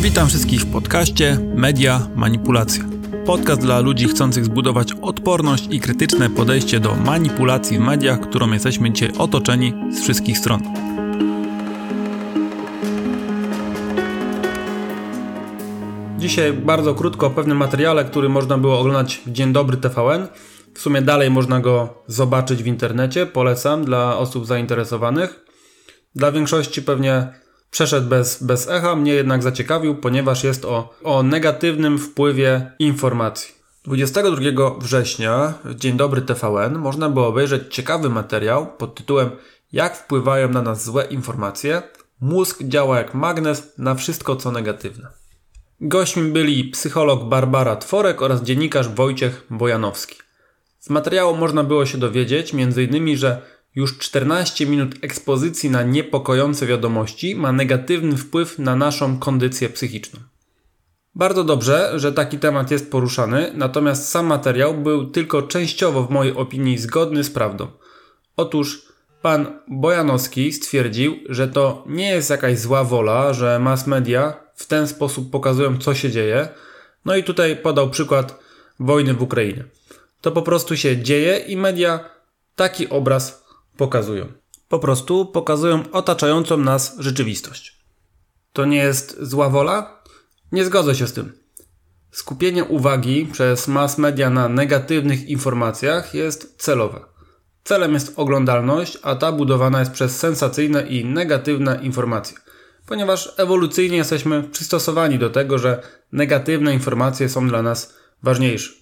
Witam wszystkich w podcaście Media Manipulacja. Podcast dla ludzi chcących zbudować odporność i krytyczne podejście do manipulacji w mediach, którą jesteśmy dzisiaj otoczeni z wszystkich stron. Dzisiaj bardzo krótko o pewnym materiale, który można było oglądać w Dzień Dobry TVN. W sumie dalej można go zobaczyć w internecie. Polecam dla osób zainteresowanych. Dla większości pewnie przeszedł bez, bez echa, mnie jednak zaciekawił, ponieważ jest o, o negatywnym wpływie informacji. 22 września Dzień Dobry TVN można było obejrzeć ciekawy materiał pod tytułem Jak wpływają na nas złe informacje. Mózg działa jak magnes na wszystko co negatywne. Gośćmi byli psycholog Barbara Tworek oraz dziennikarz Wojciech Bojanowski. Z materiału można było się dowiedzieć m.in., że już 14 minut ekspozycji na niepokojące wiadomości ma negatywny wpływ na naszą kondycję psychiczną. Bardzo dobrze, że taki temat jest poruszany, natomiast sam materiał był tylko częściowo w mojej opinii zgodny z prawdą. Otóż pan Bojanowski stwierdził, że to nie jest jakaś zła wola, że mass media w ten sposób pokazują, co się dzieje. No i tutaj podał przykład wojny w Ukrainie. To po prostu się dzieje i media taki obraz pokazują. Po prostu pokazują otaczającą nas rzeczywistość. To nie jest zła wola? Nie zgodzę się z tym. Skupienie uwagi przez mass media na negatywnych informacjach jest celowe. Celem jest oglądalność, a ta budowana jest przez sensacyjne i negatywne informacje, ponieważ ewolucyjnie jesteśmy przystosowani do tego, że negatywne informacje są dla nas ważniejsze.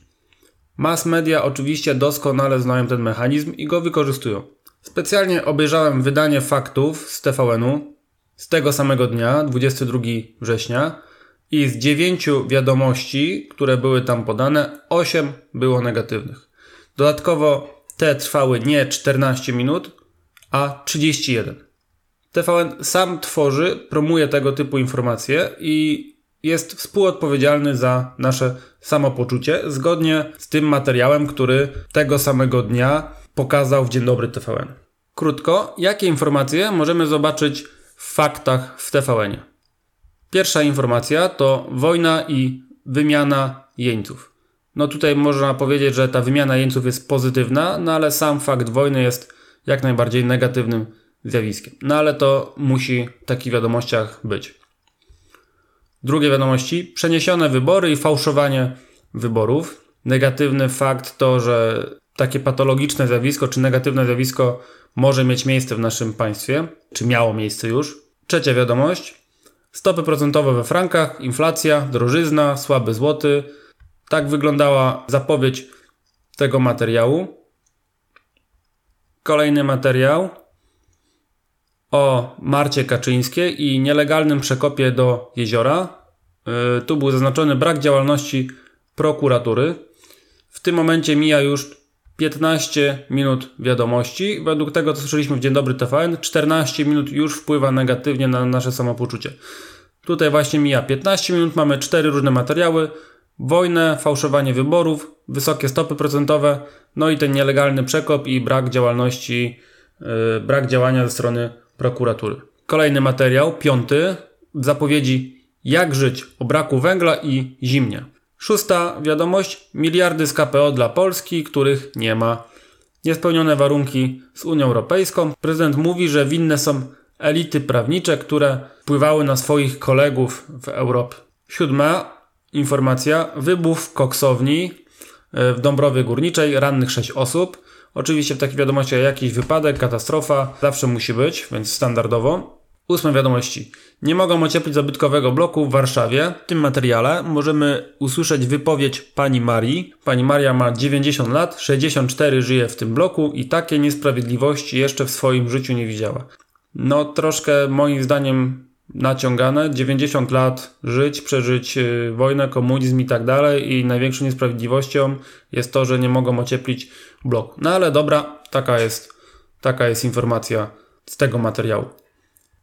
Mass media oczywiście doskonale znają ten mechanizm i go wykorzystują. Specjalnie obejrzałem wydanie faktów z TVN-u z tego samego dnia, 22 września, i z dziewięciu wiadomości, które były tam podane, 8 było negatywnych. Dodatkowo te trwały nie 14 minut, a 31. TVN sam tworzy, promuje tego typu informacje i jest współodpowiedzialny za nasze samopoczucie, zgodnie z tym materiałem, który tego samego dnia pokazał w Dzień Dobry TVN. Krótko, jakie informacje możemy zobaczyć w faktach w TVN? Pierwsza informacja to wojna i wymiana jeńców. No tutaj można powiedzieć, że ta wymiana jeńców jest pozytywna, no ale sam fakt wojny jest jak najbardziej negatywnym zjawiskiem. No ale to musi w takich wiadomościach być. Drugie wiadomości, przeniesione wybory i fałszowanie wyborów. Negatywny fakt to, że takie patologiczne zjawisko czy negatywne zjawisko może mieć miejsce w naszym państwie, czy miało miejsce już. Trzecia wiadomość. Stopy procentowe we frankach, inflacja, drożyzna, słaby złoty. Tak wyglądała zapowiedź tego materiału. Kolejny materiał o Marcie Kaczyńskiej i nielegalnym przekopie do jeziora. Yy, tu był zaznaczony brak działalności prokuratury. W tym momencie mija już 15 minut wiadomości. Według tego, co słyszeliśmy w Dzień Dobry TVN, 14 minut już wpływa negatywnie na nasze samopoczucie. Tutaj właśnie mija 15 minut, mamy cztery różne materiały. Wojnę, fałszowanie wyborów, wysokie stopy procentowe, no i ten nielegalny przekop i brak działalności, yy, brak działania ze strony prokuratury. Kolejny materiał, piąty, w zapowiedzi jak żyć o braku węgla i zimnie. Szósta wiadomość: miliardy z KPO dla Polski, których nie ma. Niespełnione warunki z Unią Europejską. Prezydent mówi, że winne są elity prawnicze, które wpływały na swoich kolegów w Europie. Siódma informacja: wybuch koksowni e, w Dąbrowie Górniczej, rannych 6 osób. Oczywiście w takiej wiadomości jakiś wypadek, katastrofa zawsze musi być, więc standardowo. Ósme wiadomości. Nie mogą ocieplić zabytkowego bloku w Warszawie. W tym materiale możemy usłyszeć wypowiedź pani Marii. Pani Maria ma 90 lat, 64 żyje w tym bloku i takie niesprawiedliwości jeszcze w swoim życiu nie widziała. No, troszkę moim zdaniem naciągane. 90 lat żyć, przeżyć y, wojnę, komunizm i tak dalej i największą niesprawiedliwością jest to, że nie mogą ocieplić bloku. No ale dobra, taka jest, taka jest informacja z tego materiału.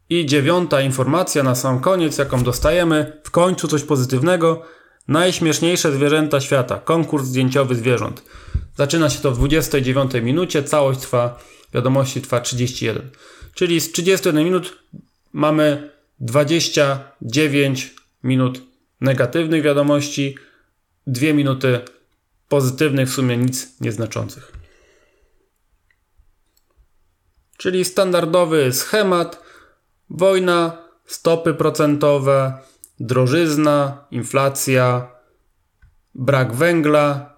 I dziewiąta informacja na sam koniec, jaką dostajemy, w końcu coś pozytywnego. Najśmieszniejsze zwierzęta świata. Konkurs zdjęciowy zwierząt. Zaczyna się to w 29 minucie, całość trwa, wiadomości trwa 31. Czyli z 31 minut mamy 29 minut negatywnych wiadomości, 2 minuty pozytywnych, w sumie nic nieznaczących. Czyli standardowy schemat: wojna, stopy procentowe, drożyzna, inflacja, brak węgla,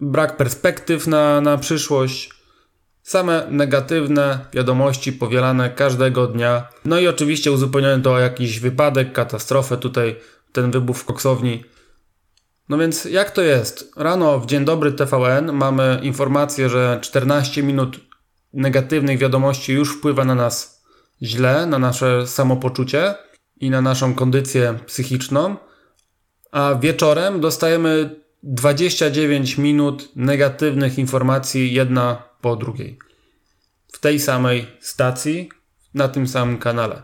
brak perspektyw na, na przyszłość, same negatywne wiadomości powielane każdego dnia. No i oczywiście uzupełnione to o jakiś wypadek, katastrofę, tutaj ten wybuch w koksowni. No więc jak to jest? Rano w Dzień Dobry TVN mamy informację, że 14 minut negatywnych wiadomości już wpływa na nas źle, na nasze samopoczucie i na naszą kondycję psychiczną, a wieczorem dostajemy 29 minut negatywnych informacji, jedna po drugiej. W tej samej stacji, na tym samym kanale.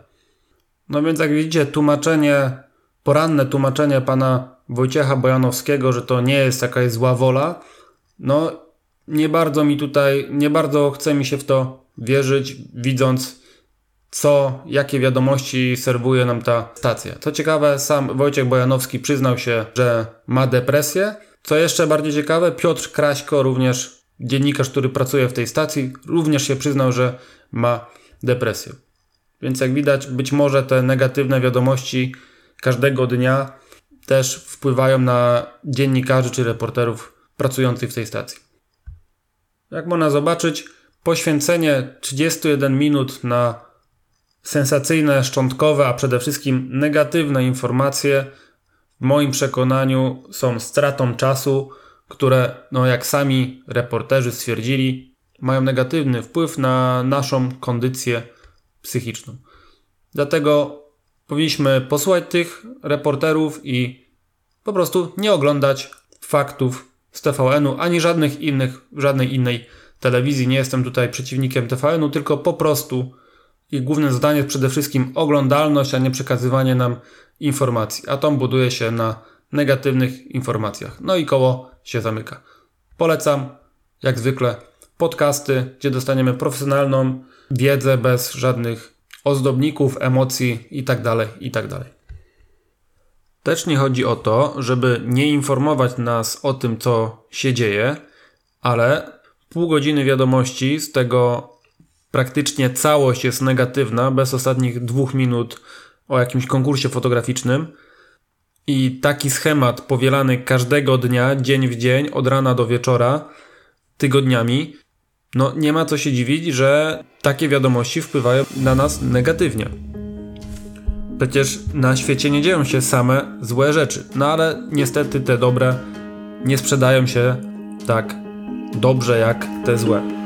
No więc jak widzicie, tłumaczenie, poranne tłumaczenie pana Wojciecha Bojanowskiego, że to nie jest jakaś zła wola, no nie bardzo mi tutaj, nie bardzo chce mi się w to wierzyć, widząc co, jakie wiadomości serwuje nam ta stacja. Co ciekawe, sam Wojciech Bojanowski przyznał się, że ma depresję. Co jeszcze bardziej ciekawe, Piotr Kraśko, również dziennikarz, który pracuje w tej stacji, również się przyznał, że ma depresję. Więc jak widać, być może te negatywne wiadomości każdego dnia też wpływają na dziennikarzy czy reporterów pracujących w tej stacji. Jak można zobaczyć, poświęcenie 31 minut na sensacyjne, szczątkowe, a przede wszystkim negatywne informacje w moim przekonaniu są stratą czasu, które, no jak sami reporterzy stwierdzili, mają negatywny wpływ na naszą kondycję psychiczną. Dlatego powinniśmy posłuchać tych reporterów i po prostu nie oglądać faktów z TVN-u ani żadnych innych, żadnej innej telewizji. Nie jestem tutaj przeciwnikiem TVN-u, tylko po prostu ich główne zadanie jest przede wszystkim oglądalność, a nie przekazywanie nam informacji. A to buduje się na negatywnych informacjach. No i koło się zamyka. Polecam, jak zwykle, podcasty, gdzie dostaniemy profesjonalną wiedzę bez żadnych ozdobników, emocji itd. Tak itd. Tak Też nie chodzi o to, żeby nie informować nas o tym, co się dzieje, ale pół godziny wiadomości, z tego praktycznie całość jest negatywna, bez ostatnich dwóch minut o jakimś konkursie fotograficznym. I taki schemat powielany każdego dnia, dzień w dzień, od rana do wieczora, tygodniami, no nie ma co się dziwić, że takie wiadomości wpływają na nas negatywnie. Przecież na świecie nie dzieją się same złe rzeczy, no ale niestety te dobre nie sprzedają się tak dobrze jak te złe.